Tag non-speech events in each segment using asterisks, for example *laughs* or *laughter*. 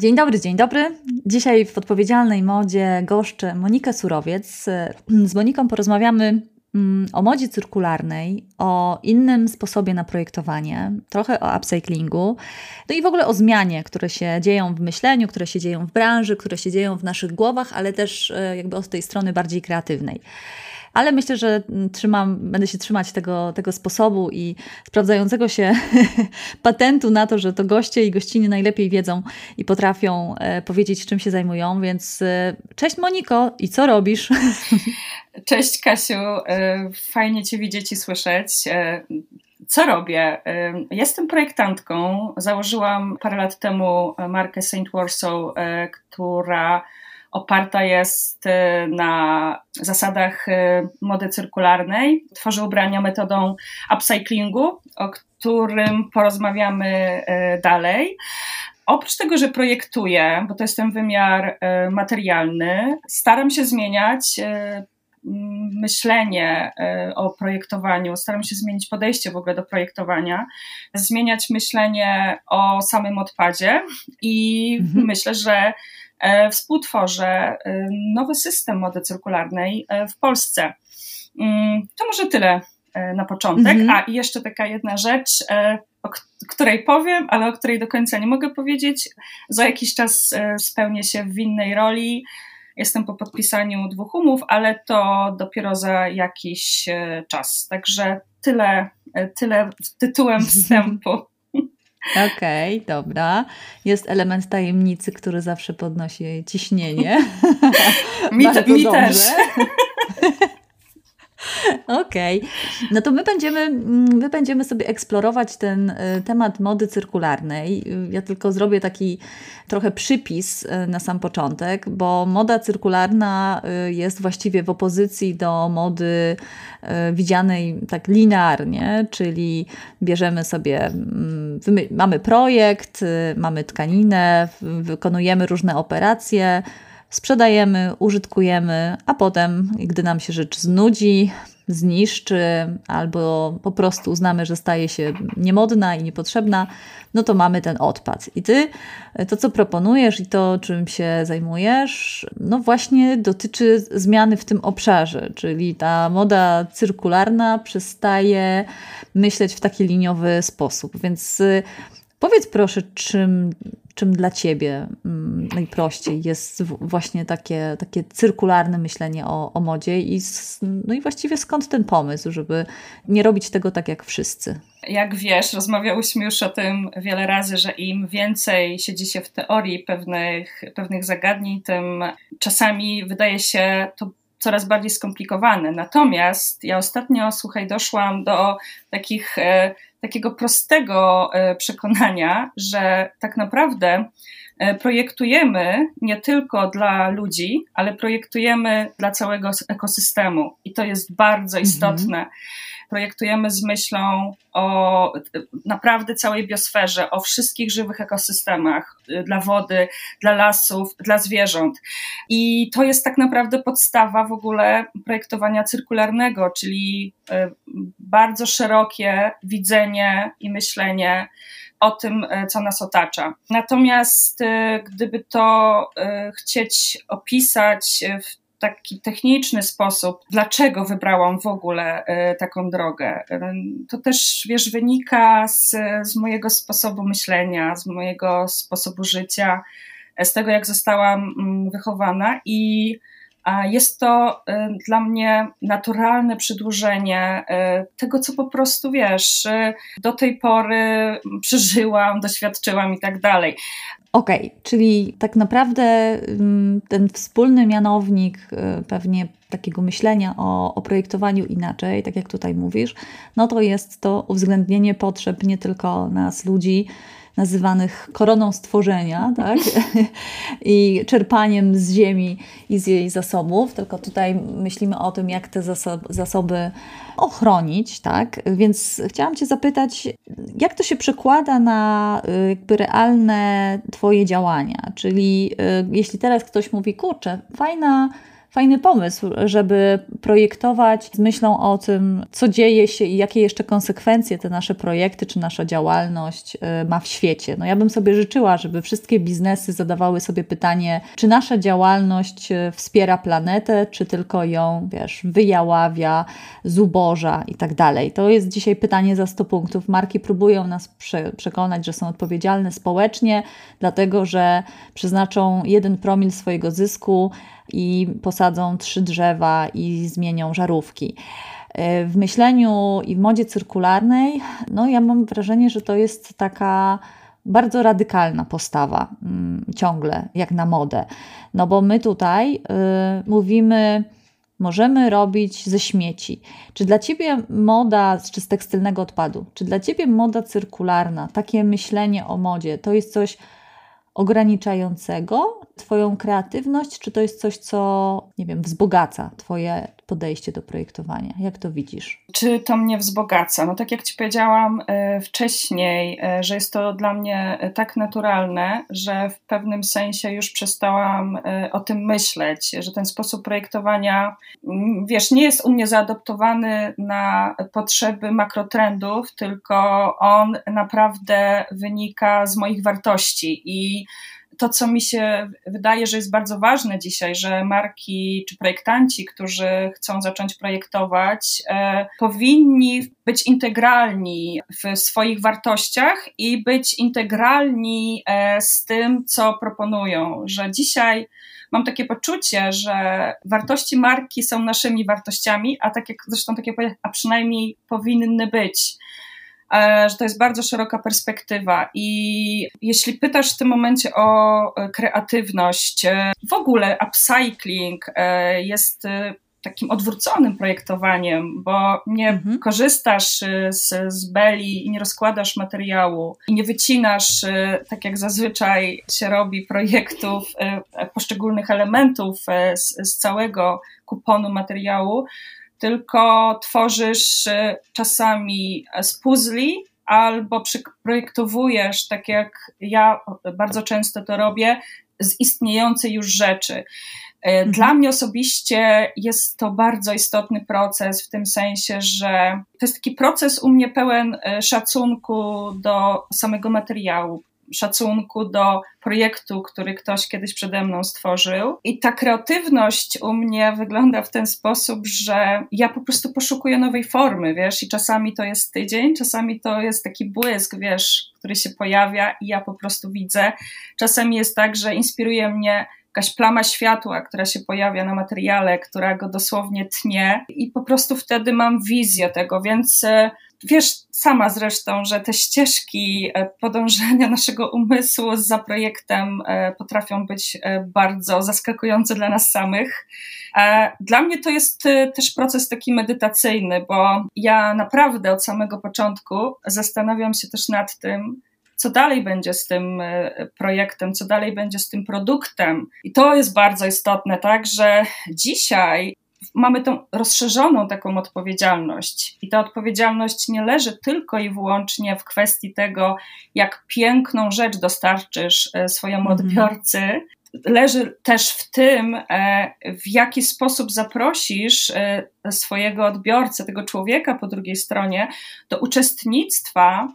Dzień dobry, dzień dobry. Dzisiaj w odpowiedzialnej modzie goszczę Monikę Surowiec. Z Moniką porozmawiamy mm, o modzie cyrkularnej, o innym sposobie na projektowanie, trochę o upcyclingu, no i w ogóle o zmianie, które się dzieją w myśleniu, które się dzieją w branży, które się dzieją w naszych głowach, ale też e, jakby od tej strony bardziej kreatywnej ale myślę, że trzymam, będę się trzymać tego, tego sposobu i sprawdzającego się *laughs* patentu na to, że to goście i gościnie najlepiej wiedzą i potrafią e, powiedzieć, czym się zajmują. Więc e, cześć Moniko i co robisz? *laughs* Cześć Kasiu, e, fajnie Cię widzieć i słyszeć. Co robię? Jestem projektantką. Założyłam parę lat temu markę Saint Warsaw, która oparta jest y, na zasadach y, mody cyrkularnej. Tworzy ubrania metodą upcyclingu, o którym porozmawiamy y, dalej. Oprócz tego, że projektuję, bo to jest ten wymiar materialny, staram się zmieniać myślenie o projektowaniu, staram się zmienić podejście w ogóle do projektowania, zmieniać myślenie o samym odpadzie i mhm. myślę, że współtworzę e, nowy system mody cyrkularnej e, w Polsce. Mm, to może tyle na początek. Mhm. A i jeszcze taka jedna rzecz, o której powiem, ale o której do końca nie mogę powiedzieć. Za jakiś czas spełnię się w innej roli. Jestem po podpisaniu dwóch umów, ale to dopiero za jakiś czas. Także tyle, tyle tytułem *laughs* wstępu. Okej, okay, dobra. Jest element tajemnicy, który zawsze podnosi ciśnienie. mi, *laughs* mi też. *laughs* *laughs* Okej, okay. no to my będziemy, my będziemy sobie eksplorować ten y, temat mody cyrkularnej. Ja tylko zrobię taki trochę przypis y, na sam początek, bo moda cyrkularna y, jest właściwie w opozycji do mody widzianej tak linearnie, czyli bierzemy sobie, mm, mamy projekt, mamy tkaninę, wykonujemy różne operacje sprzedajemy, użytkujemy, a potem, gdy nam się rzecz znudzi, zniszczy, albo po prostu uznamy, że staje się niemodna i niepotrzebna, no to mamy ten odpad. I ty to, co proponujesz i to, czym się zajmujesz, no właśnie dotyczy zmiany w tym obszarze, czyli ta moda cyrkularna przestaje myśleć w taki liniowy sposób. Więc y, powiedz proszę, czym czym dla Ciebie mm, najprościej jest właśnie takie, takie cyrkularne myślenie o, o modzie i, no i właściwie skąd ten pomysł, żeby nie robić tego tak jak wszyscy? Jak wiesz, rozmawiałyśmy już o tym wiele razy, że im więcej siedzi się w teorii pewnych, pewnych zagadnień, tym czasami wydaje się to coraz bardziej skomplikowane. Natomiast ja ostatnio, słuchaj, doszłam do takich e, takiego prostego e, przekonania, że tak naprawdę e, projektujemy nie tylko dla ludzi, ale projektujemy dla całego ekosystemu. I to jest bardzo mhm. Projektujemy z myślą o naprawdę całej biosferze, o wszystkich żywych ekosystemach y, dla wody, dla lasów, dla zwierząt. I to jest tak naprawdę podstawa w ogóle projektowania cyrkularnego, czyli y, bardzo szerokie widzenie i myślenie o tym, y, co nas otacza. Natomiast gdyby to chcieć opisać w taki techniczny sposób, dlaczego wybrałam w ogóle e, taką drogę. E, to też, wiesz, wynika z, z mojego sposobu myślenia, z mojego sposobu życia, e, z tego, jak zostałam mm, wychowana i jest to dla mnie naturalne przedłużenie tego, co po prostu wiesz, do tej pory przeżyłam, doświadczyłam i tak dalej. Okay, czyli tak naprawdę mm, ten wspólny mianownik y, pewnie takiego myślenia o, o projektowaniu inaczej, tak jak tutaj mówisz, no to jest to uwzględnienie potrzeb nie tylko nas, ludzi, nazywanych koroną stworzenia, tak? *laughs* I czerpaniem z ziemi i z jej zasobów, tylko tutaj myślimy o tym, jak te zasoby ochronić, tak? Więc chciałam Cię zapytać, jak to się przekłada na y, jakby realne Twoje działania? Czyli y, jeśli teraz ktoś mówi, kurczę, fajna fajny pomysł, żeby projektować z myślą o tym, co dzieje się i jakie jeszcze konsekwencje te nasze projekty czy nasza działalność y, ma w świecie. No ja bym sobie życzyła, żeby wszystkie biznesy zadawały sobie pytanie, czy nasza działalność y, wspiera planetę, czy tylko ją, wiesz, wyjaławia, zuboża i tak dalej. To jest dzisiaj pytanie za 100 punktów. Marki próbują nas prze przekonać, że są odpowiedzialne społecznie, dlatego że przeznaczą jeden promil swojego zysku i posadzą trzy drzewa i zmienią żarówki. E, w myśleniu i w modzie cyrkularnej, no ja mam wrażenie, że to jest taka bardzo radykalna postawa mm, ciągle, jak na modę. No bo my tutaj y, mówimy, możemy robić ze śmieci. Czy dla Ciebie moda, czy z tekstylnego odpadu, czy dla Ciebie moda cyrkularna, takie myślenie o modzie, to jest coś ograniczającego Twoją kreatywność, czy to jest coś, co, nie wiem, wzbogaca Twoje podejście do projektowania? Jak to widzisz? Czy to mnie wzbogaca? No tak jak Ci powiedziałam e, wcześniej, e, że jest to dla mnie e, tak naturalne, że w pewnym sensie już przestałam o tym myśleć, że ten sposób projektowania, wiesz, nie jest u mnie zaadoptowany na potrzeby makrotrendów, tylko on naprawdę wynika z moich wartości i to, co mi się wydaje, że jest bardzo ważne dzisiaj, że marki czy projektanci, którzy chcą zacząć projektować, e, powinni być integralni w swoich wartościach i być integralni e, z tym, co proponują. Że dzisiaj mam takie poczucie, że wartości marki są naszymi wartościami, a tak jak zresztą takie, a przynajmniej powinny być. E, że to jest bardzo szeroka perspektywa. I jeśli pytasz w tym momencie o e, kreatywność, e, w ogóle upcycling jest takim odwróconym projektowaniem, bo nie mhm. korzystasz z, z beli i nie rozkładasz materiału i nie wycinasz, tak jak zazwyczaj się robi, projektów, poszczególnych elementów z, z całego kuponu materiału, tylko tworzysz y, czasami z puzli albo projektowujesz, tak jak ja bardzo często to robię, z istniejącej już rzeczy. Y, mhm. Dla mnie osobiście jest to bardzo istotny proces, w tym sensie, że to jest taki proces u mnie pełen szacunku do samego materiału, szacunku do projektu, który ktoś kiedyś przede mną stworzył. I ta kreatywność u mnie wygląda w ten sposób, że ja po prostu poszukuję nowej formy, wiesz, i czasami to jest tydzień, czasami to jest taki błysk, wiesz, który się pojawia i ja po prostu widzę. Czasami jest tak, że inspiruje mnie jakaś plama światła, która się pojawia na materiale, która go dosłownie tnie, i po prostu wtedy mam wizję tego, więc e, wiesz sama zresztą, że te ścieżki e, podążania *laughs* naszego umysłu za projektem e, potrafią być bardzo zaskakujące dla nas samych. Dla mnie to jest też proces taki medytacyjny, bo ja naprawdę od samego początku zastanawiam się też nad tym, co dalej będzie z tym e, projektem, co dalej będzie z tym produktem. I to jest bardzo istotne, tak, że dzisiaj mamy tą rozszerzoną taką odpowiedzialność. I ta odpowiedzialność nie leży tylko i wyłącznie w kwestii tego, jak piękną rzecz dostarczysz e, swojemu mhm. odbiorcy. Leży też w tym, e, w jaki sposób zaprosisz swojego odbiorcę, tego człowieka po drugiej stronie, do uczestnictwa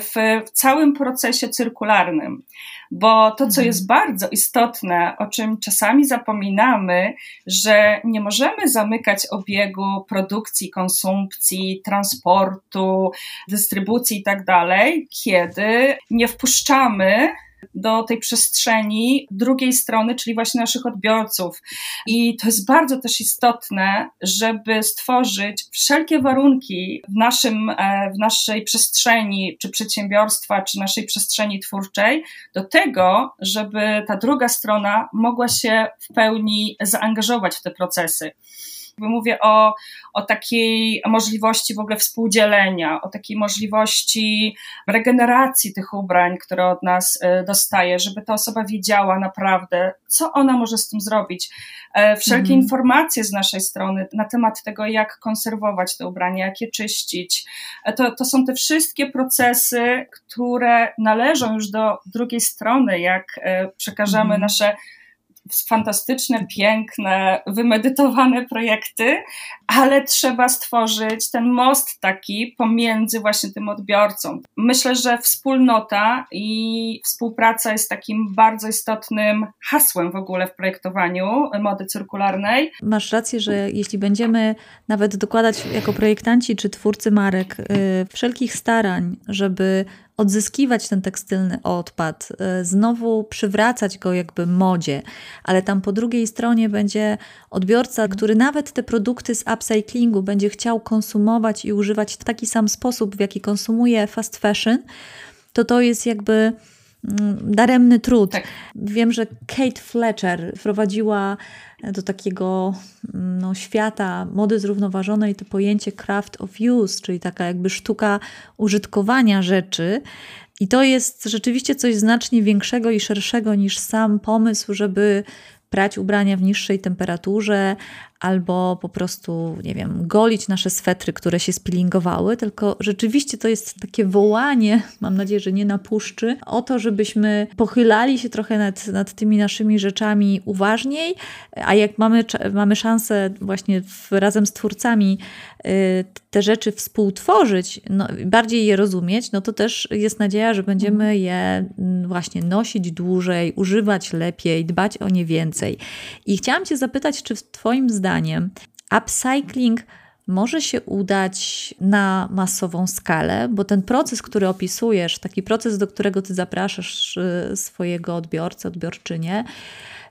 w, w całym procesie cyrkularnym. Bo to, co mhm. jest bardzo istotne, o czym czasami zapominamy, że nie możemy zamykać obiegu produkcji, konsumpcji, transportu, dystrybucji i tak dalej, kiedy nie wpuszczamy do tej przestrzeni drugiej strony, czyli właśnie naszych odbiorców. I to jest bardzo też istotne, żeby stworzyć wszelkie warunki w, naszym, e, w naszej przestrzeni, czy przedsiębiorstwa, czy naszej przestrzeni twórczej, do tego, żeby ta druga strona mogła się w pełni zaangażować w te procesy. Mówię o, o takiej możliwości w ogóle współdzielenia, o takiej możliwości regeneracji tych ubrań, które od nas e, dostaje, żeby ta osoba wiedziała naprawdę, co ona może z tym zrobić. E, wszelkie mhm. informacje z naszej strony na temat tego, jak konserwować te ubrania, jak je czyścić. E, to, to są te wszystkie procesy, które należą już do drugiej strony, jak przekażemy mhm. nasze fantastyczne, piękne, wymedytowane projekty, ale trzeba stworzyć ten most taki pomiędzy właśnie tym odbiorcą. Myślę, że wspólnota i współpraca jest takim bardzo istotnym hasłem w ogóle w projektowaniu mody cyrkularnej. Masz rację, że jeśli będziemy nawet dokładać jako projektanci czy twórcy marek yy, wszelkich starań, żeby odzyskiwać ten tekstylny odpad, y, znowu przywracać go jakby modzie, ale tam po drugiej stronie będzie odbiorca, który nawet te produkty z upcyclingu będzie chciał konsumować i używać w taki sam sposób, w jaki konsumuje fast fashion, to to jest jakby daremny trud. Tak. Wiem, że Kate Fletcher wprowadziła do takiego no, świata mody zrównoważonej to pojęcie craft of use, czyli taka jakby sztuka użytkowania rzeczy. I to jest rzeczywiście coś znacznie większego i szerszego niż sam pomysł, żeby prać ubrania w niższej temperaturze, albo po prostu, nie wiem, golić nasze swetry, które się spillingowały, tylko rzeczywiście to jest takie wołanie, mam nadzieję, że nie na puszczy, o to, żebyśmy pochylali się trochę nad, nad tymi naszymi rzeczami uważniej, a jak mamy, mamy szansę właśnie w, razem z twórcami te rzeczy współtworzyć, no, bardziej je rozumieć, no to też jest nadzieja, że będziemy mhm. je mm, właśnie nosić dłużej, używać lepiej, dbać o nie więcej. I chciałam Cię zapytać, czy w Twoim zdaniem zdaniem upcycling może się udać na masową skalę, bo ten proces, który opisujesz, taki proces, do którego ty zapraszasz y, swojego odbiorcę, odbiorczynię,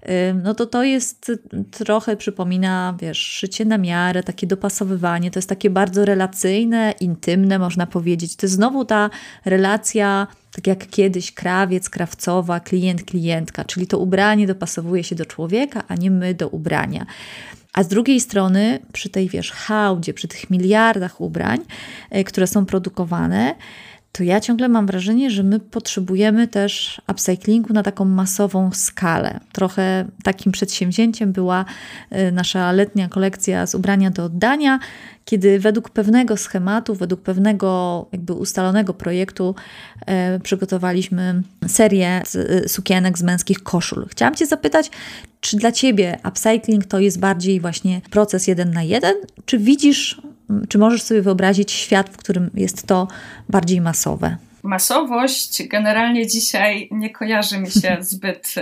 y, no to to jest trochę przypomina, wiesz, szycie na miarę, takie dopasowywanie, to jest takie bardzo relacyjne, intymne, można powiedzieć. To jest znowu ta relacja, tak jak kiedyś krawiec, krawcowa, klient, klientka, czyli to ubranie dopasowuje się do człowieka, a nie my do ubrania. A z drugiej strony, przy tej wiesz, hałdzie, przy tych miliardach ubrań, e, które są produkowane, to ja ciągle mam wrażenie, że my potrzebujemy też upcyclingu na taką masową skalę. Trochę takim przedsięwzięciem była e, nasza letnia kolekcja z ubrania do oddania, kiedy według pewnego schematu, według pewnego jakby ustalonego projektu e, przygotowaliśmy serię z, e, sukienek z męskich koszul. Chciałam Cię zapytać, czy dla Ciebie upcycling to jest bardziej właśnie proces jeden na jeden, czy widzisz, czy możesz sobie wyobrazić świat, w którym jest to bardziej masowe? Masowość generalnie dzisiaj nie kojarzy mi się *laughs* zbyt y,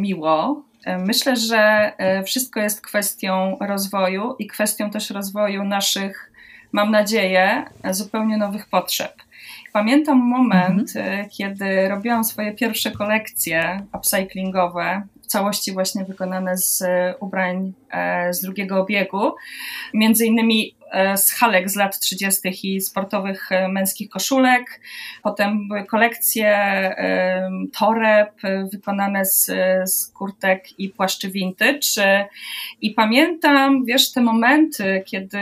miło. Myślę, że e, wszystko jest kwestią rozwoju i kwestią też rozwoju naszych, mam nadzieję, zupełnie nowych potrzeb. Pamiętam moment, mhm. E, kiedy robiłam swoje pierwsze kolekcje upcyclingowe, w całości właśnie wykonane z ubrań z drugiego obiegu. Między innymi E, z halek z lat 30. i sportowych e, męskich koszulek. Potem były kolekcje e, toreb wykonane z, z kurtek i płaszczy vintage. I pamiętam, wiesz, te momenty, kiedy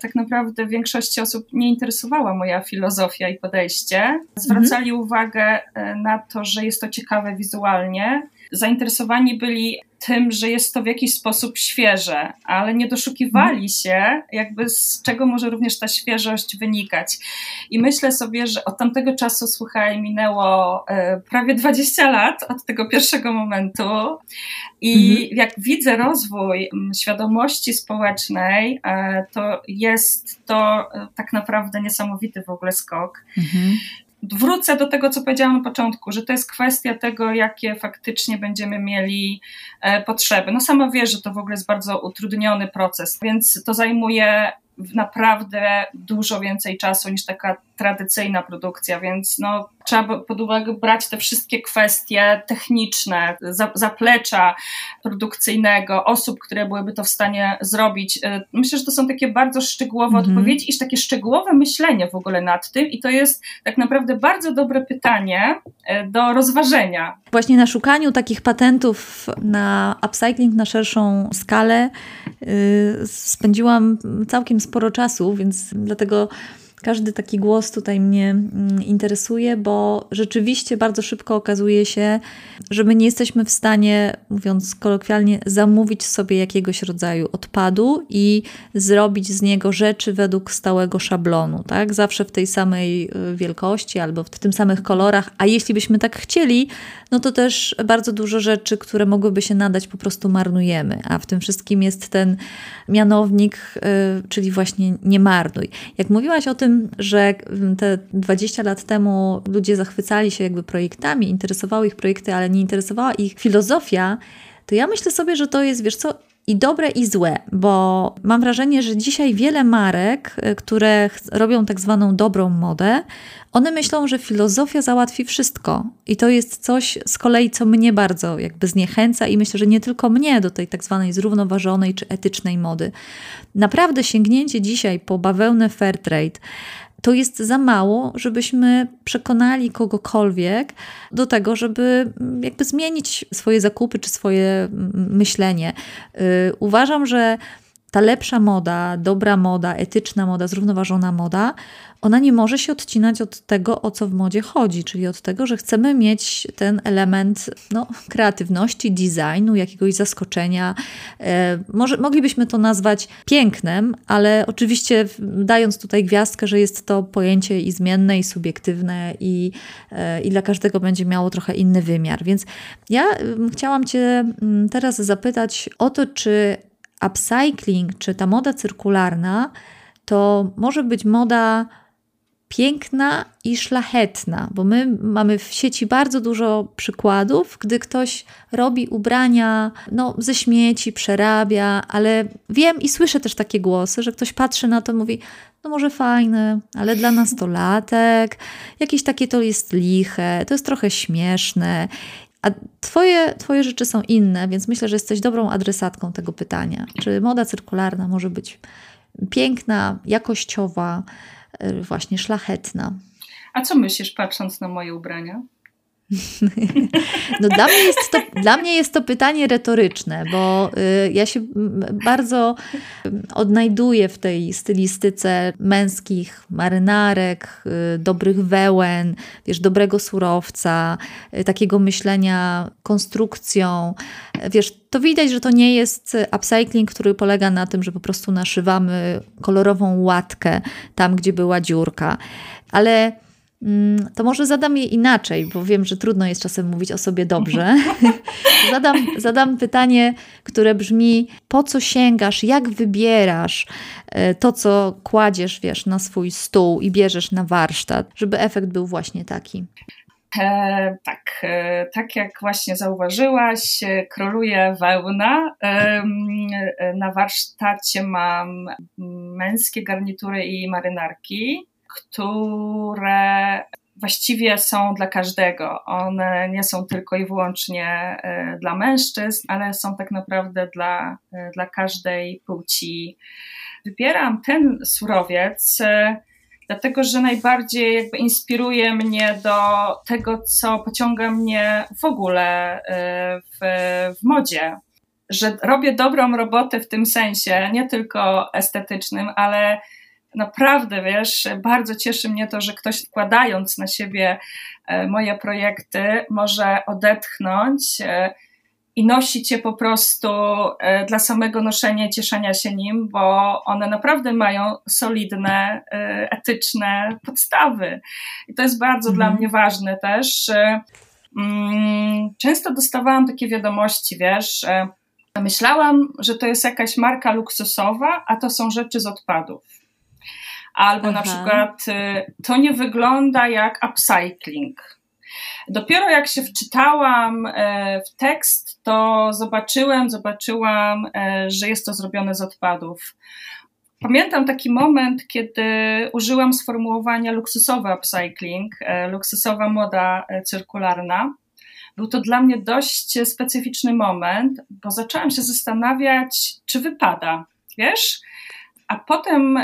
tak naprawdę większości osób nie interesowała moja filozofia i podejście. Zwracali mhm. uwagę na to, że jest to ciekawe wizualnie. Zainteresowani byli tym, że jest to w jakiś sposób świeże, ale nie doszukiwali mhm. się, jakby z czego może również ta świeżość wynikać. I myślę sobie, że od tamtego czasu, słuchaj, minęło e, prawie 20 lat od tego pierwszego momentu. I mhm. jak widzę rozwój świadomości społecznej, e, to jest to e, tak naprawdę niesamowity w ogóle skok. Mhm wrócę do tego, co powiedziałam na początku, że to jest kwestia tego, jakie faktycznie będziemy mieli e, potrzeby. No sama wiesz, że to w ogóle jest bardzo utrudniony proces, więc to zajmuje naprawdę dużo więcej czasu niż taka tradycyjna produkcja, więc no, trzeba pod uwagę brać te wszystkie kwestie techniczne, zaplecza produkcyjnego, osób, które byłyby to w stanie zrobić. E, myślę, że to są takie bardzo szczegółowe mhm. odpowiedzi i takie szczegółowe myślenie w ogóle nad tym i to jest tak naprawdę bardzo dobre pytanie e, do rozważenia. Właśnie na szukaniu takich patentów na upcycling na szerszą skalę yy, spędziłam całkiem sporo czasu, więc dlatego każdy taki głos tutaj mnie mm, interesuje, bo rzeczywiście bardzo szybko okazuje się, że my nie jesteśmy w stanie, mówiąc kolokwialnie, zamówić sobie jakiegoś rodzaju odpadu i zrobić z niego rzeczy według stałego szablonu, tak? Zawsze w tej samej y, wielkości albo w tym samych kolorach, a jeśli byśmy tak chcieli, no to też bardzo dużo rzeczy, które mogłyby się nadać, po prostu marnujemy, a w tym wszystkim jest ten mianownik, y, czyli właśnie nie marnuj. Jak mówiłaś o tym, że te 20 lat temu ludzie zachwycali się jakby projektami, interesowały ich projekty, ale nie interesowała ich filozofia, to ja myślę sobie, że to jest, wiesz co, i dobre, i złe, bo mam wrażenie, że dzisiaj wiele marek, y, które robią tak zwaną dobrą modę, one myślą, że filozofia załatwi wszystko. I to jest coś z kolei, co mnie bardzo jakby zniechęca i myślę, że nie tylko mnie do tej tak zwanej zrównoważonej czy etycznej mody. Naprawdę sięgnięcie dzisiaj po bawełnę Fairtrade to jest za mało, żebyśmy przekonali kogokolwiek do tego, żeby mm, jakby zmienić swoje zakupy czy swoje mm, myślenie. Y, uważam, że ta lepsza moda, dobra moda, etyczna moda, zrównoważona moda, ona nie może się odcinać od tego, o co w modzie chodzi, czyli od tego, że chcemy mieć ten element no, kreatywności, designu, jakiegoś zaskoczenia. E, może, moglibyśmy to nazwać pięknem, ale oczywiście dając tutaj gwiazdkę, że jest to pojęcie i zmienne, i subiektywne, i, e, i dla każdego będzie miało trochę inny wymiar. Więc ja chciałam Cię teraz zapytać o to, czy upcycling, czy ta moda cyrkularna, to może być moda piękna i szlachetna, bo my mamy w sieci bardzo dużo przykładów, gdy ktoś robi ubrania no, ze śmieci, przerabia, ale wiem i słyszę też takie głosy, że ktoś patrzy na to mówi, no może fajne, ale dla nastolatek, jakieś takie to jest liche, to jest trochę śmieszne. A twoje, twoje rzeczy są inne, więc myślę, że jesteś dobrą adresatką tego pytania. Czy moda cyrkularna może być piękna, jakościowa, y, właśnie szlachetna? A co myślisz, patrząc na moje ubrania? No dla mnie, jest to, dla mnie jest to pytanie retoryczne, bo y, ja się bardzo odnajduję w tej stylistyce męskich marynarek, y, dobrych wełen, wiesz, dobrego surowca, y, takiego myślenia konstrukcją. Wiesz, to widać, że to nie jest upcycling, który polega na tym, że po prostu naszywamy kolorową łatkę tam, gdzie była dziurka. Ale to może zadam je inaczej, bo wiem, że trudno jest czasem mówić o sobie dobrze. *laughs* zadam, zadam pytanie, które brzmi: po co sięgasz, jak wybierasz e, to, co kładziesz, wiesz, na swój stół i bierzesz na warsztat, żeby efekt był właśnie taki? E, tak, e, tak jak właśnie zauważyłaś, e, króluje wełna. E, na warsztacie mam męskie garnitury i marynarki które właściwie są dla każdego. One nie są tylko i wyłącznie e, dla mężczyzn, ale są tak naprawdę dla, e, dla każdej płci. Wybieram ten surowiec, e, dlatego że najbardziej jakby inspiruje mnie do tego, co pociąga mnie w ogóle w, w modzie. Że robię dobrą robotę w tym sensie, nie tylko estetycznym, ale naprawdę, wiesz, bardzo cieszy mnie to, że ktoś wkładając na siebie e, moje projekty może odetchnąć e, i nosić je po prostu e, dla samego noszenia i cieszenia się nim, bo one naprawdę mają solidne, etyczne podstawy. I to jest bardzo mhm. dla mnie ważne też. Mm, często dostawałam takie wiadomości, wiesz, myślałam, że to jest jakaś marka luksusowa, a to są rzeczy z odpadów. Albo Aha. na przykład y, to nie wygląda jak upcycling. Dopiero jak się wczytałam e, w tekst, to zobaczyłem, zobaczyłam, e, że jest to zrobione z odpadów. Pamiętam taki moment, kiedy użyłam sformułowania luksusowy upcycling, e, luksusowa moda cyrkularna. Był to dla mnie dość specyficzny moment, bo zaczęłam się zastanawiać, czy wypada. Wiesz, a potem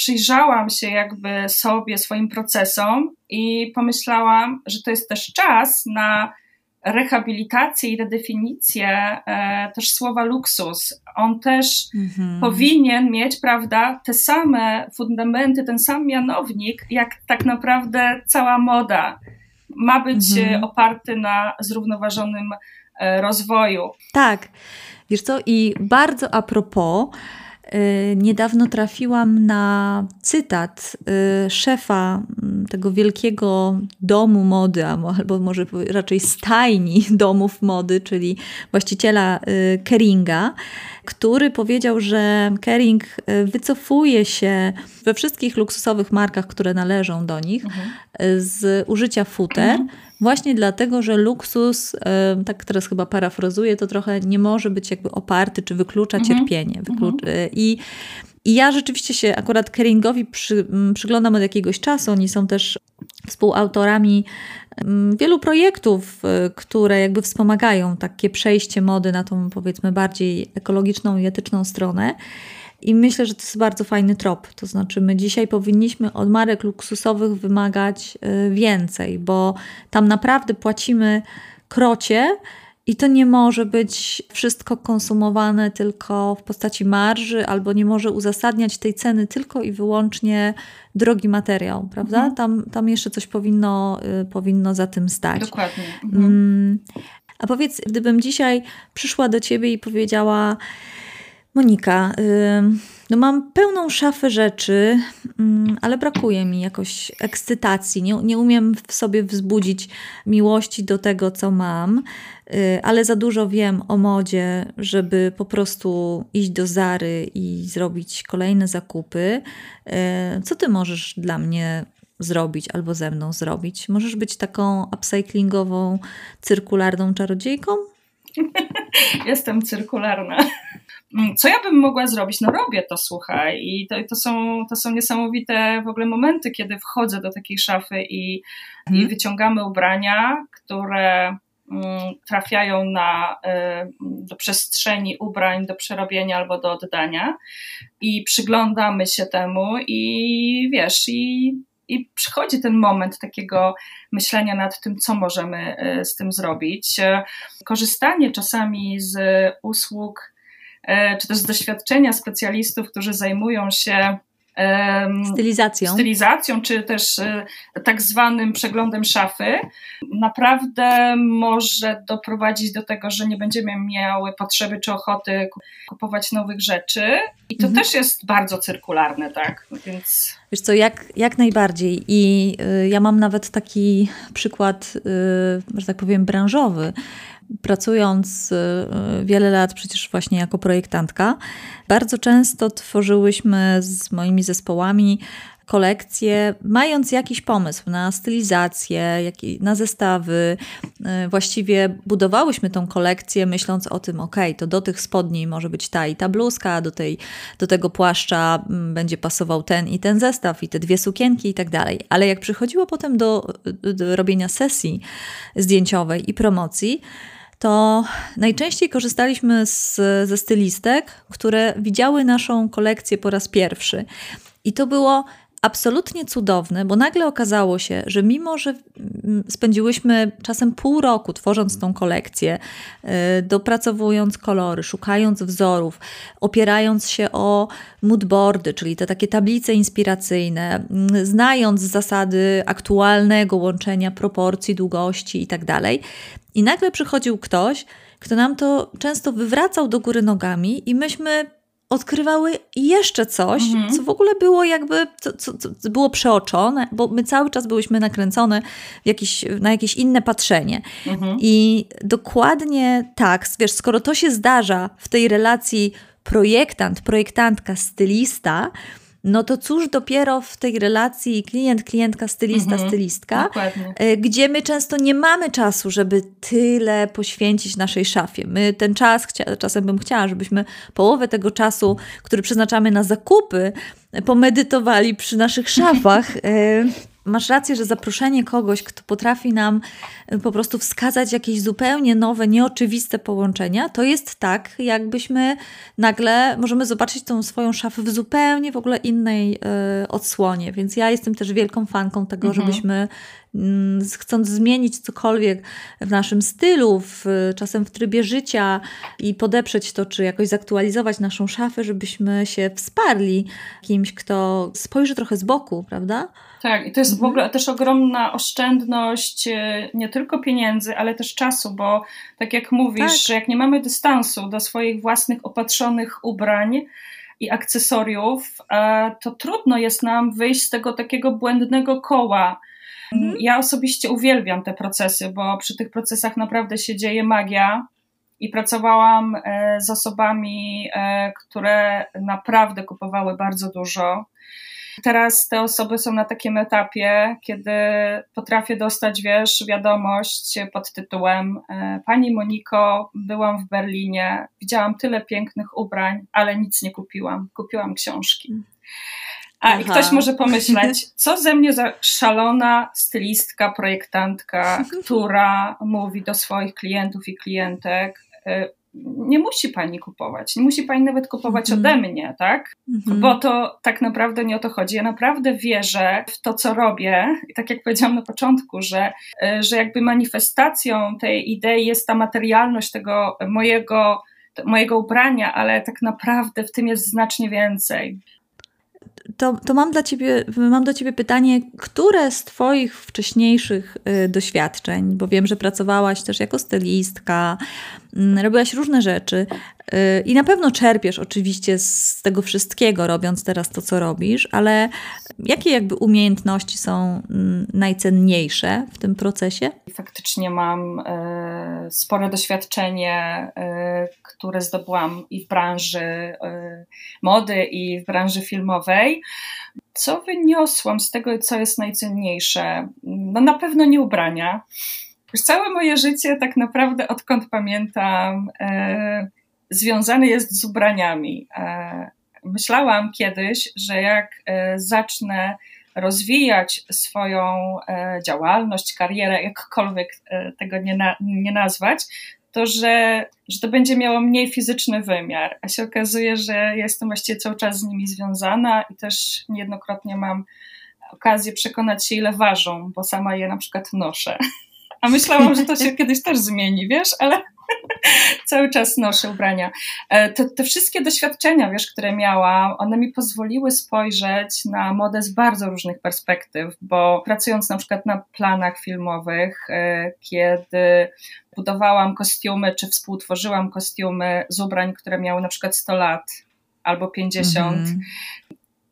przyjrzałam się jakby sobie, swoim procesom i pomyślałam, że to jest też czas na rehabilitację i redefinicję e, też słowa luksus. On też mhm. powinien mieć, prawda, te same fundamenty, ten sam mianownik, jak tak naprawdę cała moda. Ma być mhm. oparty na zrównoważonym e, rozwoju. Tak. Wiesz co, i bardzo a propos, niedawno trafiłam na cytat y, szefa mm, tego wielkiego domu mody, albo może raczej stajni *laughs* domów mody, czyli właściciela y, Keringa, który powiedział, że Kering wycofuje się we wszystkich luksusowych markach, które należą do nich, mhm. z użycia futer. Mhm Właśnie dlatego, że luksus, tak teraz chyba parafrazuję, to trochę nie może być jakby oparty, czy wyklucza mhm. cierpienie. Wyklucz mhm. I, I ja rzeczywiście się akurat Keringowi przy, przyglądam od jakiegoś czasu. Oni są też współautorami wielu projektów, y, które jakby wspomagają takie przejście mody na tą powiedzmy bardziej ekologiczną i etyczną stronę. I myślę, że to jest bardzo fajny trop. To znaczy, my dzisiaj powinniśmy od marek luksusowych wymagać y, więcej, bo tam naprawdę płacimy krocie. I to nie może być wszystko konsumowane tylko w postaci marży, albo nie może uzasadniać tej ceny tylko i wyłącznie drogi materiał, prawda? Mhm. Tam, tam jeszcze coś powinno, y, powinno za tym stać. Dokładnie. Mhm. Mm. A powiedz, gdybym dzisiaj przyszła do ciebie i powiedziała, Monika, no mam pełną szafę rzeczy, ale brakuje mi jakoś ekscytacji. Nie, nie umiem w sobie wzbudzić miłości do tego, co mam, y, ale za dużo wiem o modzie, żeby po prostu iść do Zary i zrobić kolejne zakupy. Y, co ty możesz dla mnie zrobić albo ze mną zrobić? Możesz być taką upcyklingową, cyrkularną czarodziejką? *laughs* Jestem cyrkularna. Mm, co ja bym mogła zrobić? No robię to, słuchaj. I to, to, są, to są niesamowite w ogóle momenty, kiedy wchodzę do takiej szafy i, hmm. i wyciągamy ubrania, które mm, trafiają na, y, do przestrzeni ubrań, do przerobienia albo do oddania i przyglądamy się temu i wiesz, i, i przychodzi ten moment takiego myślenia nad tym, co możemy y, z tym zrobić. Korzystanie czasami z usług czy też z doświadczenia specjalistów, którzy zajmują się stylizacją. stylizacją, czy też e, tak zwanym przeglądem szafy, naprawdę może doprowadzić do tego, że nie będziemy miały potrzeby czy ochoty kupować nowych rzeczy. I to mhm. też jest bardzo cyrkularne, tak? Więc... Wiesz co, jak, jak najbardziej. I y, ja mam nawet taki przykład, y, że tak powiem, branżowy pracując y, wiele lat przecież właśnie jako projektantka, bardzo często tworzyłyśmy z moimi zespołami kolekcję, mając jakiś pomysł na stylizację, na zestawy. Y, właściwie budowałyśmy tą kolekcję, myśląc o tym, ok, to do tych spodni może być ta i ta bluzka, do, tej, do tego płaszcza mm, będzie pasował ten i ten zestaw, i te dwie sukienki i tak dalej. Ale jak przychodziło potem do, do robienia sesji zdjęciowej i promocji, to najczęściej korzystaliśmy z, ze stylistek, które widziały naszą kolekcję po raz pierwszy. I to było absolutnie cudowne, bo nagle okazało się, że mimo, że mm, spędziłyśmy czasem pół roku tworząc tą kolekcję, y, dopracowując kolory, szukając wzorów, opierając się o moodboardy, czyli te takie tablice inspiracyjne, mm, znając zasady aktualnego łączenia proporcji, długości itd., tak i nagle przychodził ktoś, kto nam to często wywracał do góry nogami, i myśmy odkrywały jeszcze coś, mhm. co w ogóle było jakby, co, co, co, było przeoczone, bo my cały czas byłyśmy nakręcone jakiś, na jakieś inne patrzenie. Mhm. I dokładnie tak, wiesz, skoro to się zdarza w tej relacji projektant, projektantka, stylista, no to cóż dopiero w tej relacji klient, klientka, stylista, mhm, stylistka, dokładnie. E, gdzie my często nie mamy czasu, żeby tyle poświęcić naszej szafie. My ten czas, czasem bym chciała, żebyśmy połowę tego czasu, który przeznaczamy na zakupy, pomedytowali przy naszych szafach. *laughs* Masz rację, że zaproszenie kogoś, kto potrafi nam y, po prostu wskazać jakieś zupełnie nowe, nieoczywiste połączenia, to jest tak, jakbyśmy nagle możemy zobaczyć tą swoją szafę w zupełnie w ogóle innej y, odsłonie. Więc ja jestem też wielką fanką tego, mhm. żebyśmy Mm, chcąc zmienić cokolwiek w naszym stylu, w, czasem w trybie życia i podeprzeć to, czy jakoś zaktualizować naszą szafę, żebyśmy się wsparli kimś, kto spojrzy trochę z boku, prawda? Tak, i to jest mhm. w ogóle też ogromna oszczędność e, nie tylko pieniędzy, ale też czasu, bo tak jak mówisz, tak. że jak nie mamy dystansu do swoich własnych opatrzonych ubrań, i akcesoriów, e, to trudno jest nam wyjść z tego takiego błędnego koła Mhm. Ja osobiście uwielbiam te procesy, bo przy tych procesach naprawdę się dzieje magia. I pracowałam e, z osobami, które naprawdę kupowały bardzo dużo. Teraz te osoby są na takim etapie, kiedy potrafię dostać, wiesz, wiadomość pod tytułem e, Pani Moniko, byłam w Berlinie, widziałam tyle pięknych ubrań, ale nic nie kupiłam. Kupiłam książki. A Aha. i ktoś może pomyśleć, *laughs* co ze mnie za szalona stylistka, projektantka, *laughs* która mówi do swoich klientów i klientek, y, nie musi pani kupować, nie musi pani nawet kupować mhm. ode mnie, tak? Mhm. Bo to tak naprawdę nie o to chodzi. Ja naprawdę wierzę w to, co robię. I tak jak powiedziałam na początku, że, y, że jakby manifestacją tej idei jest ta materialność tego mojego, mojego ubrania, ale tak naprawdę w tym jest znacznie więcej to, to mam, dla ciebie, mam do Ciebie pytanie, które z Twoich wcześniejszych y, doświadczeń, bo wiem, że pracowałaś też jako stylistka, y, robiłaś różne rzeczy i na pewno czerpiesz oczywiście z tego wszystkiego, robiąc teraz to, co robisz, ale jakie jakby umiejętności są mm, najcenniejsze w tym procesie? Faktycznie mam y, spore doświadczenie, y, które zdobyłam i w branży y, mody, i w branży filmowej. Co wyniosłam z tego, co jest najcenniejsze? No na pewno nie ubrania. Już całe moje życie, tak naprawdę, odkąd pamiętam, związane jest z ubraniami myślałam kiedyś, że jak e, zacznę rozwijać swoją e, działalność, karierę, jakkolwiek e, tego nie, na, nie nazwać, to że, że to będzie miało mniej fizyczny wymiar. A się okazuje, że jestem właściwie cały czas z nimi związana i też niejednokrotnie mam okazję przekonać się, ile ważą, bo sama je na przykład noszę. A myślałam, że to się kiedyś też zmieni, wiesz, ale *laughs* Cały czas noszę ubrania. E, te, te, wszystkie doświadczenia, wiesz, które miałam, one mi pozwoliły spojrzeć na modę z bardzo różnych perspektyw, bo pracując na przykład na planach filmowych, e, kiedy budowałam kostiumy, czy współtworzyłam kostiumy z ubrań, które miały na przykład 100 lat albo 50, mm.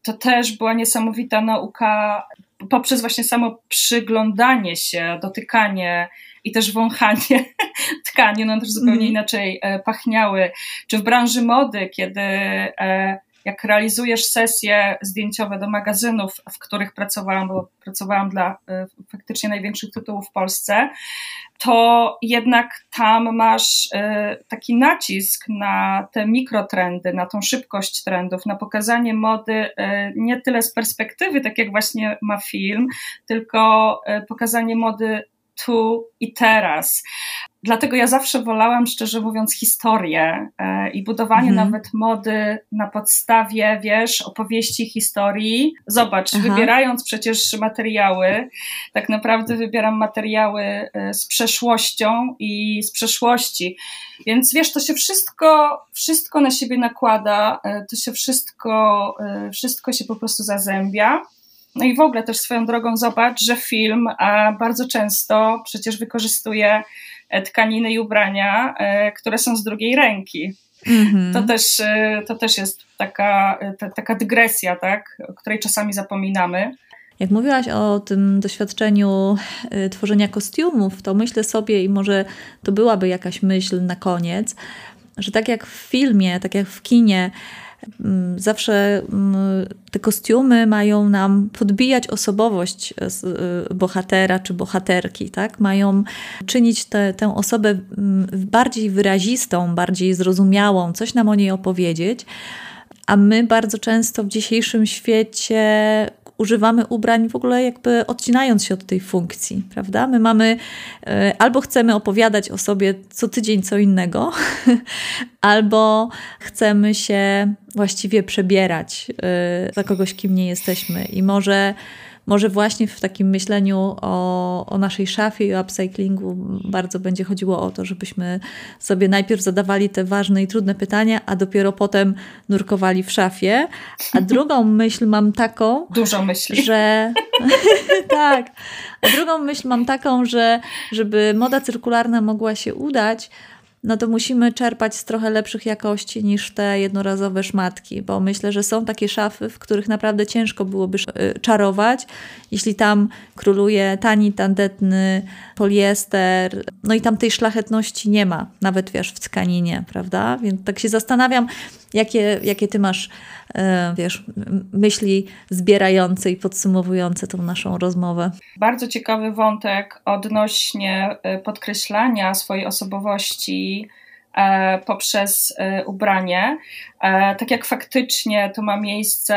to też była niesamowita nauka poprzez właśnie samo przyglądanie się, dotykanie i też wąchanie *laughs* tkani, no też zupełnie mm. inaczej e, pachniały. Czy w branży mody, kiedy e, jak realizujesz sesje zdjęciowe do magazynów, w których pracowałam, bo pracowałam dla e, faktycznie największych tytułów w Polsce, to jednak tam masz taki nacisk na te mikrotrendy, na tą szybkość trendów, na pokazanie mody nie tyle z perspektywy, tak jak właśnie ma film, tylko pokazanie mody tu i teraz. Dlatego ja zawsze wolałam, szczerze mówiąc, historię e, i budowanie mhm. nawet mody na podstawie, wiesz, opowieści, historii. Zobacz, Aha. wybierając przecież materiały, tak naprawdę wybieram materiały e, z przeszłością i z przeszłości. Więc wiesz, to się wszystko, wszystko na siebie nakłada, e, to się wszystko, wszystko się po prostu zazębia. No i w ogóle też swoją drogą zobacz, że film bardzo często przecież wykorzystuje e, tkaniny i ubrania, e, które są z drugiej ręki. Mm-hmm. To, też, e, to też jest taka, ta, taka dygresja, tak, o której czasami zapominamy. Jak mówiłaś o tym doświadczeniu tworzenia kostiumów, to myślę sobie, i może to byłaby jakaś myśl na koniec, że tak jak w filmie, tak jak w kinie, zawsze mm, te kostiumy mają nam podbijać osobowość y, bohatera czy bohaterki, tak? Mają czynić te, tę osobę mm, bardziej wyrazistą, bardziej zrozumiałą, coś nam o niej opowiedzieć. A my bardzo często w dzisiejszym świecie używamy ubrań w ogóle jakby odcinając się od tej funkcji, prawda? My mamy e, albo chcemy opowiadać o sobie co tydzień co innego, *laughs* albo chcemy się właściwie przebierać e, za kogoś, kim nie jesteśmy. I może może właśnie w takim myśleniu o, o naszej szafie i o upcyclingu bardzo będzie chodziło o to, żebyśmy sobie najpierw zadawali te ważne i trudne pytania, a dopiero potem nurkowali w szafie. A *laughs* drugą myśl mam taką. Dużo myśli. Że. *laughs* tak. A drugą myśl mam taką, że żeby moda cyrkularna mogła się udać, no to musimy czerpać z trochę lepszych jakości niż te jednorazowe szmatki, bo myślę, że są takie szafy, w których naprawdę ciężko byłoby y, czarować, jeśli tam króluje tani, tandetny poliester, no i tam tej szlachetności nie ma, nawet wiesz, w tkaninie, prawda? Więc tak się zastanawiam, jakie, jakie ty masz, e, wiesz, myśli zbierające i podsumowujące tą naszą rozmowę. Bardzo ciekawy wątek odnośnie e, podkreślania swojej osobowości poprzez e, ubranie. E, tak jak faktycznie to ma miejsce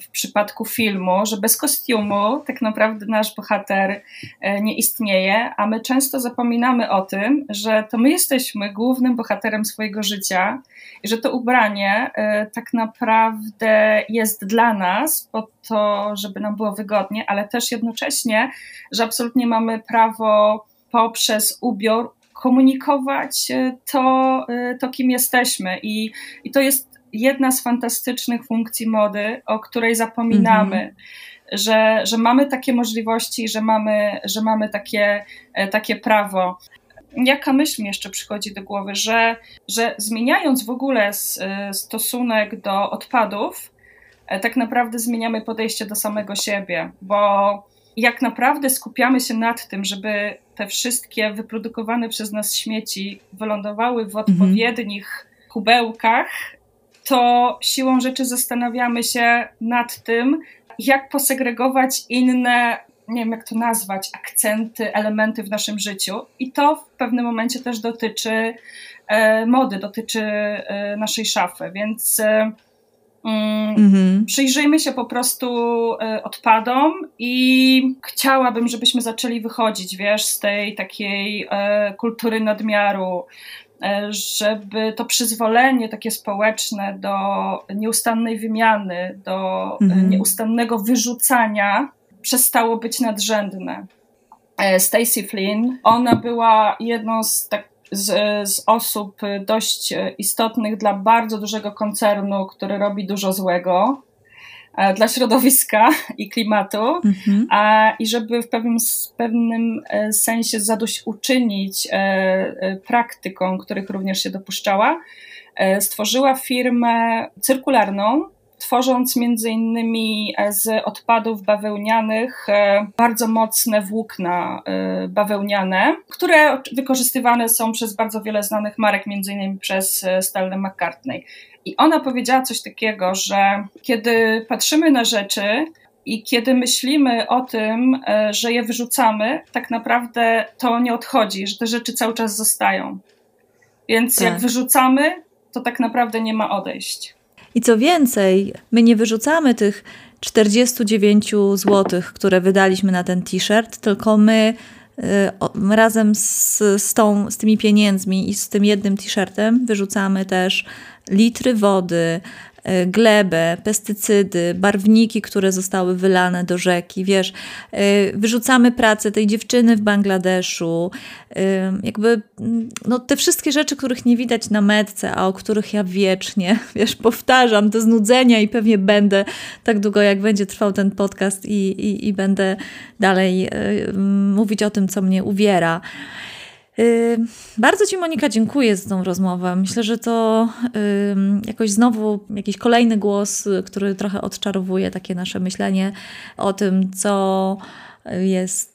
w przypadku filmu, że bez kostiumu tak naprawdę nasz bohater nie istnieje, a my często zapominamy o tym, że to my jesteśmy głównym bohaterem swojego życia i że to ubranie tak naprawdę jest dla nas po to, żeby nam było wygodnie, ale też jednocześnie, że absolutnie mamy prawo poprzez ubiór komunikować e, to, e, to kim jesteśmy. I, I to jest jedna z fantastycznych funkcji mody, o której zapominamy. Mhm. Że, że mamy takie możliwości, że mamy, że mamy takie, e, takie prawo. Jaka myśl mi jeszcze przychodzi do głowy, że, że zmieniając w ogóle stosunek do odpadów, tak naprawdę zmieniamy podejście do samego siebie, bo jak naprawdę skupiamy się nad tym, żeby te wszystkie wyprodukowane przez nas śmieci wylądowały w odpowiednich mhm. kubełkach, to siłą rzeczy zastanawiamy się nad tym, jak posegregować inne, nie wiem jak to nazwać, akcenty, elementy w naszym życiu. I to w pewnym momencie też dotyczy e, mody, dotyczy e, naszej szafy. Więc e, Mhm. Przyjrzyjmy się po prostu e, odpadom i chciałabym, żebyśmy zaczęli wychodzić, wiesz, z tej takiej e, kultury nadmiaru, e, żeby to przyzwolenie takie społeczne do nieustannej wymiany, do mhm. nieustannego wyrzucania przestało być nadrzędne. Stacy Flynn, ona była jedną z tak z, z osób dość istotnych dla bardzo dużego koncernu, który robi dużo złego e, dla środowiska *laughs* i klimatu, mhm. a, i żeby w pewnym, w pewnym e, sensie zadośćuczynić e, praktykom, których również się dopuszczała, stworzyła firmę cyrkularną, tworząc między innymi e, z odpadów bawełnianych e, bardzo mocne włókna e, bawełniane, które wykorzystywane są przez bardzo wiele znanych marek, między innymi przez Stella McCartney. I ona powiedziała coś takiego, że kiedy patrzymy na rzeczy, i kiedy myślimy o tym, że je wyrzucamy, tak naprawdę to nie odchodzi, że te rzeczy cały czas zostają. Więc tak. jak wyrzucamy, to tak naprawdę nie ma odejść. I co więcej, my nie wyrzucamy tych 49 zł, które wydaliśmy na ten t-shirt, tylko my y, razem z, z, tą, z tymi pieniędzmi i z tym jednym t-shirtem wyrzucamy też litry wody, glebę, pestycydy, barwniki, które zostały wylane do rzeki, wiesz, e, wyrzucamy pracę tej dziewczyny w Bangladeszu, e, jakby mm, no, te wszystkie rzeczy, których nie widać na metce, a o których ja wiecznie, *laughs* wiesz, powtarzam do znudzenia i pewnie będę tak długo, jak będzie trwał ten podcast i, i, i będę dalej mówić o tym, co mnie uwiera. Bardzo Ci, Monika, dziękuję za tą rozmowę. Myślę, że to jakoś znowu jakiś kolejny głos, który trochę odczarowuje takie nasze myślenie o tym, co jest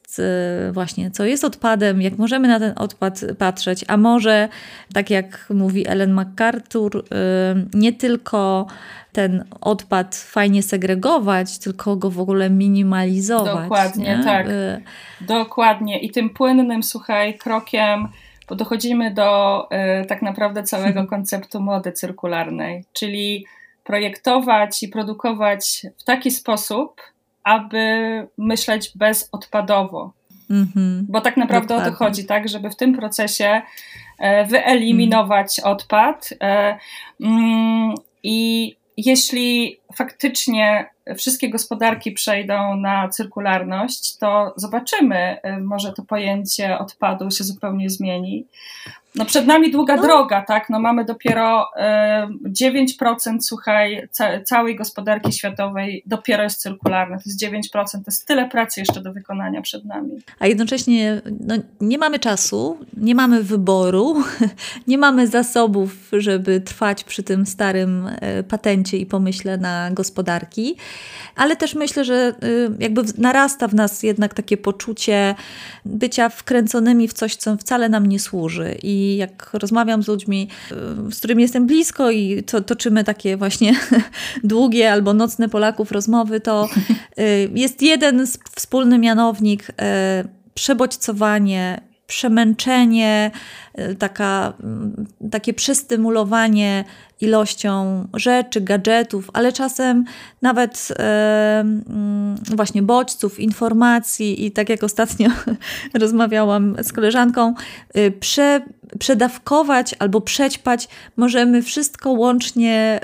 właśnie, co jest odpadem, jak możemy na ten odpad patrzeć, a może, tak jak mówi Ellen MacArthur, nie tylko ten odpad fajnie segregować, tylko go w ogóle minimalizować. Dokładnie, nie? tak. Y Dokładnie. I tym płynnym, słuchaj, krokiem bo dochodzimy do y, tak naprawdę całego *laughs* konceptu mody cyrkularnej, czyli projektować i produkować w taki sposób, aby myśleć bezodpadowo. Mm-hmm. Bo tak naprawdę Dokładnie. o to chodzi, tak, żeby w tym procesie e, wyeliminować mm. odpad. E, mm, I jeśli faktycznie wszystkie gospodarki przejdą na cyrkularność, to zobaczymy, y, może to pojęcie odpadu się zupełnie zmieni. No przed nami długa no. droga, tak? No mamy dopiero y, 9%, słuchaj, ca całej gospodarki światowej dopiero jest cyrkularna. To jest 9%, to jest tyle pracy jeszcze do wykonania przed nami. A jednocześnie no, nie mamy czasu, nie mamy wyboru, *laughs* nie mamy zasobów, żeby trwać przy tym starym y, patencie i pomyśle na gospodarki ale też myślę, że y, jakby narasta w nas jednak takie poczucie bycia wkręconymi w coś, co wcale nam nie służy. I jak rozmawiam z ludźmi, y, z którymi jestem blisko i to, toczymy takie właśnie *laughs* długie albo nocne Polaków rozmowy, to y, jest jeden wspólny mianownik przebodźcowanie, przemęczenie, taka, mm, takie przestymulowanie ilością rzeczy, gadżetów, ale czasem nawet e, mm, właśnie bodźców, informacji i tak jak ostatnio *laughs* rozmawiałam z koleżanką, y, prze, przedawkować albo przećpać możemy wszystko łącznie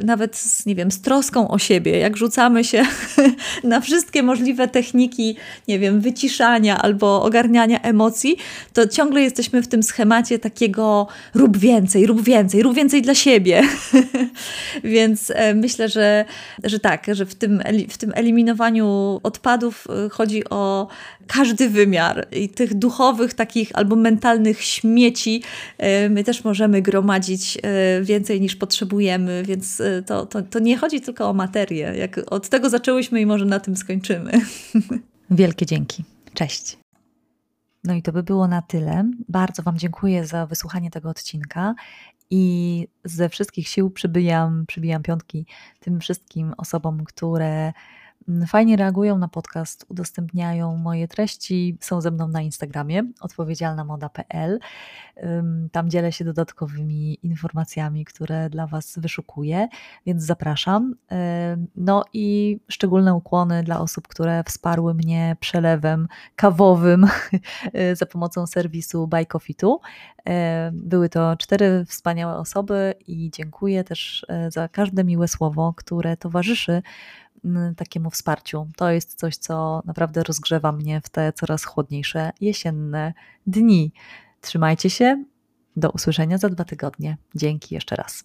y, nawet z, nie wiem, z troską o siebie. Jak rzucamy się *laughs* na wszystkie możliwe techniki, nie wiem, wyciszania albo ogarniania emocji, to ciągle jesteśmy w tym schemacie takiego rób więcej, rób więcej, rób więcej dla siebie. *laughs* Więc e, myślę, że, że tak, że w tym, w tym eliminowaniu odpadów e, chodzi o każdy wymiar i tych duchowych, takich albo mentalnych śmieci e, my też możemy gromadzić więcej niż potrzebujemy, więc to, to, to nie chodzi tylko o materię. Jak od tego zaczęłyśmy i może na tym skończymy. *laughs* Wielkie dzięki. Cześć. No i to by było na tyle. Bardzo Wam dziękuję za wysłuchanie tego odcinka i ze wszystkich sił przybijam, przybijam piątki tym wszystkim osobom, które fajnie reagują na podcast, udostępniają moje treści, są ze mną na Instagramie odpowiedzialnamoda.pl. Tam dzielę się dodatkowymi informacjami, które dla Was wyszukuję, więc zapraszam. No i szczególne ukłony dla osób, które wsparły mnie przelewem kawowym *laughs* za pomocą serwisu Buy Coffee Były to cztery wspaniałe osoby i dziękuję też e, za każde miłe słowo, które towarzyszy takiemu wsparciu. To jest coś, co naprawdę rozgrzewa mnie w te coraz chłodniejsze jesienne dni. Trzymajcie się. Do usłyszenia za dwa tygodnie. Dzięki jeszcze raz.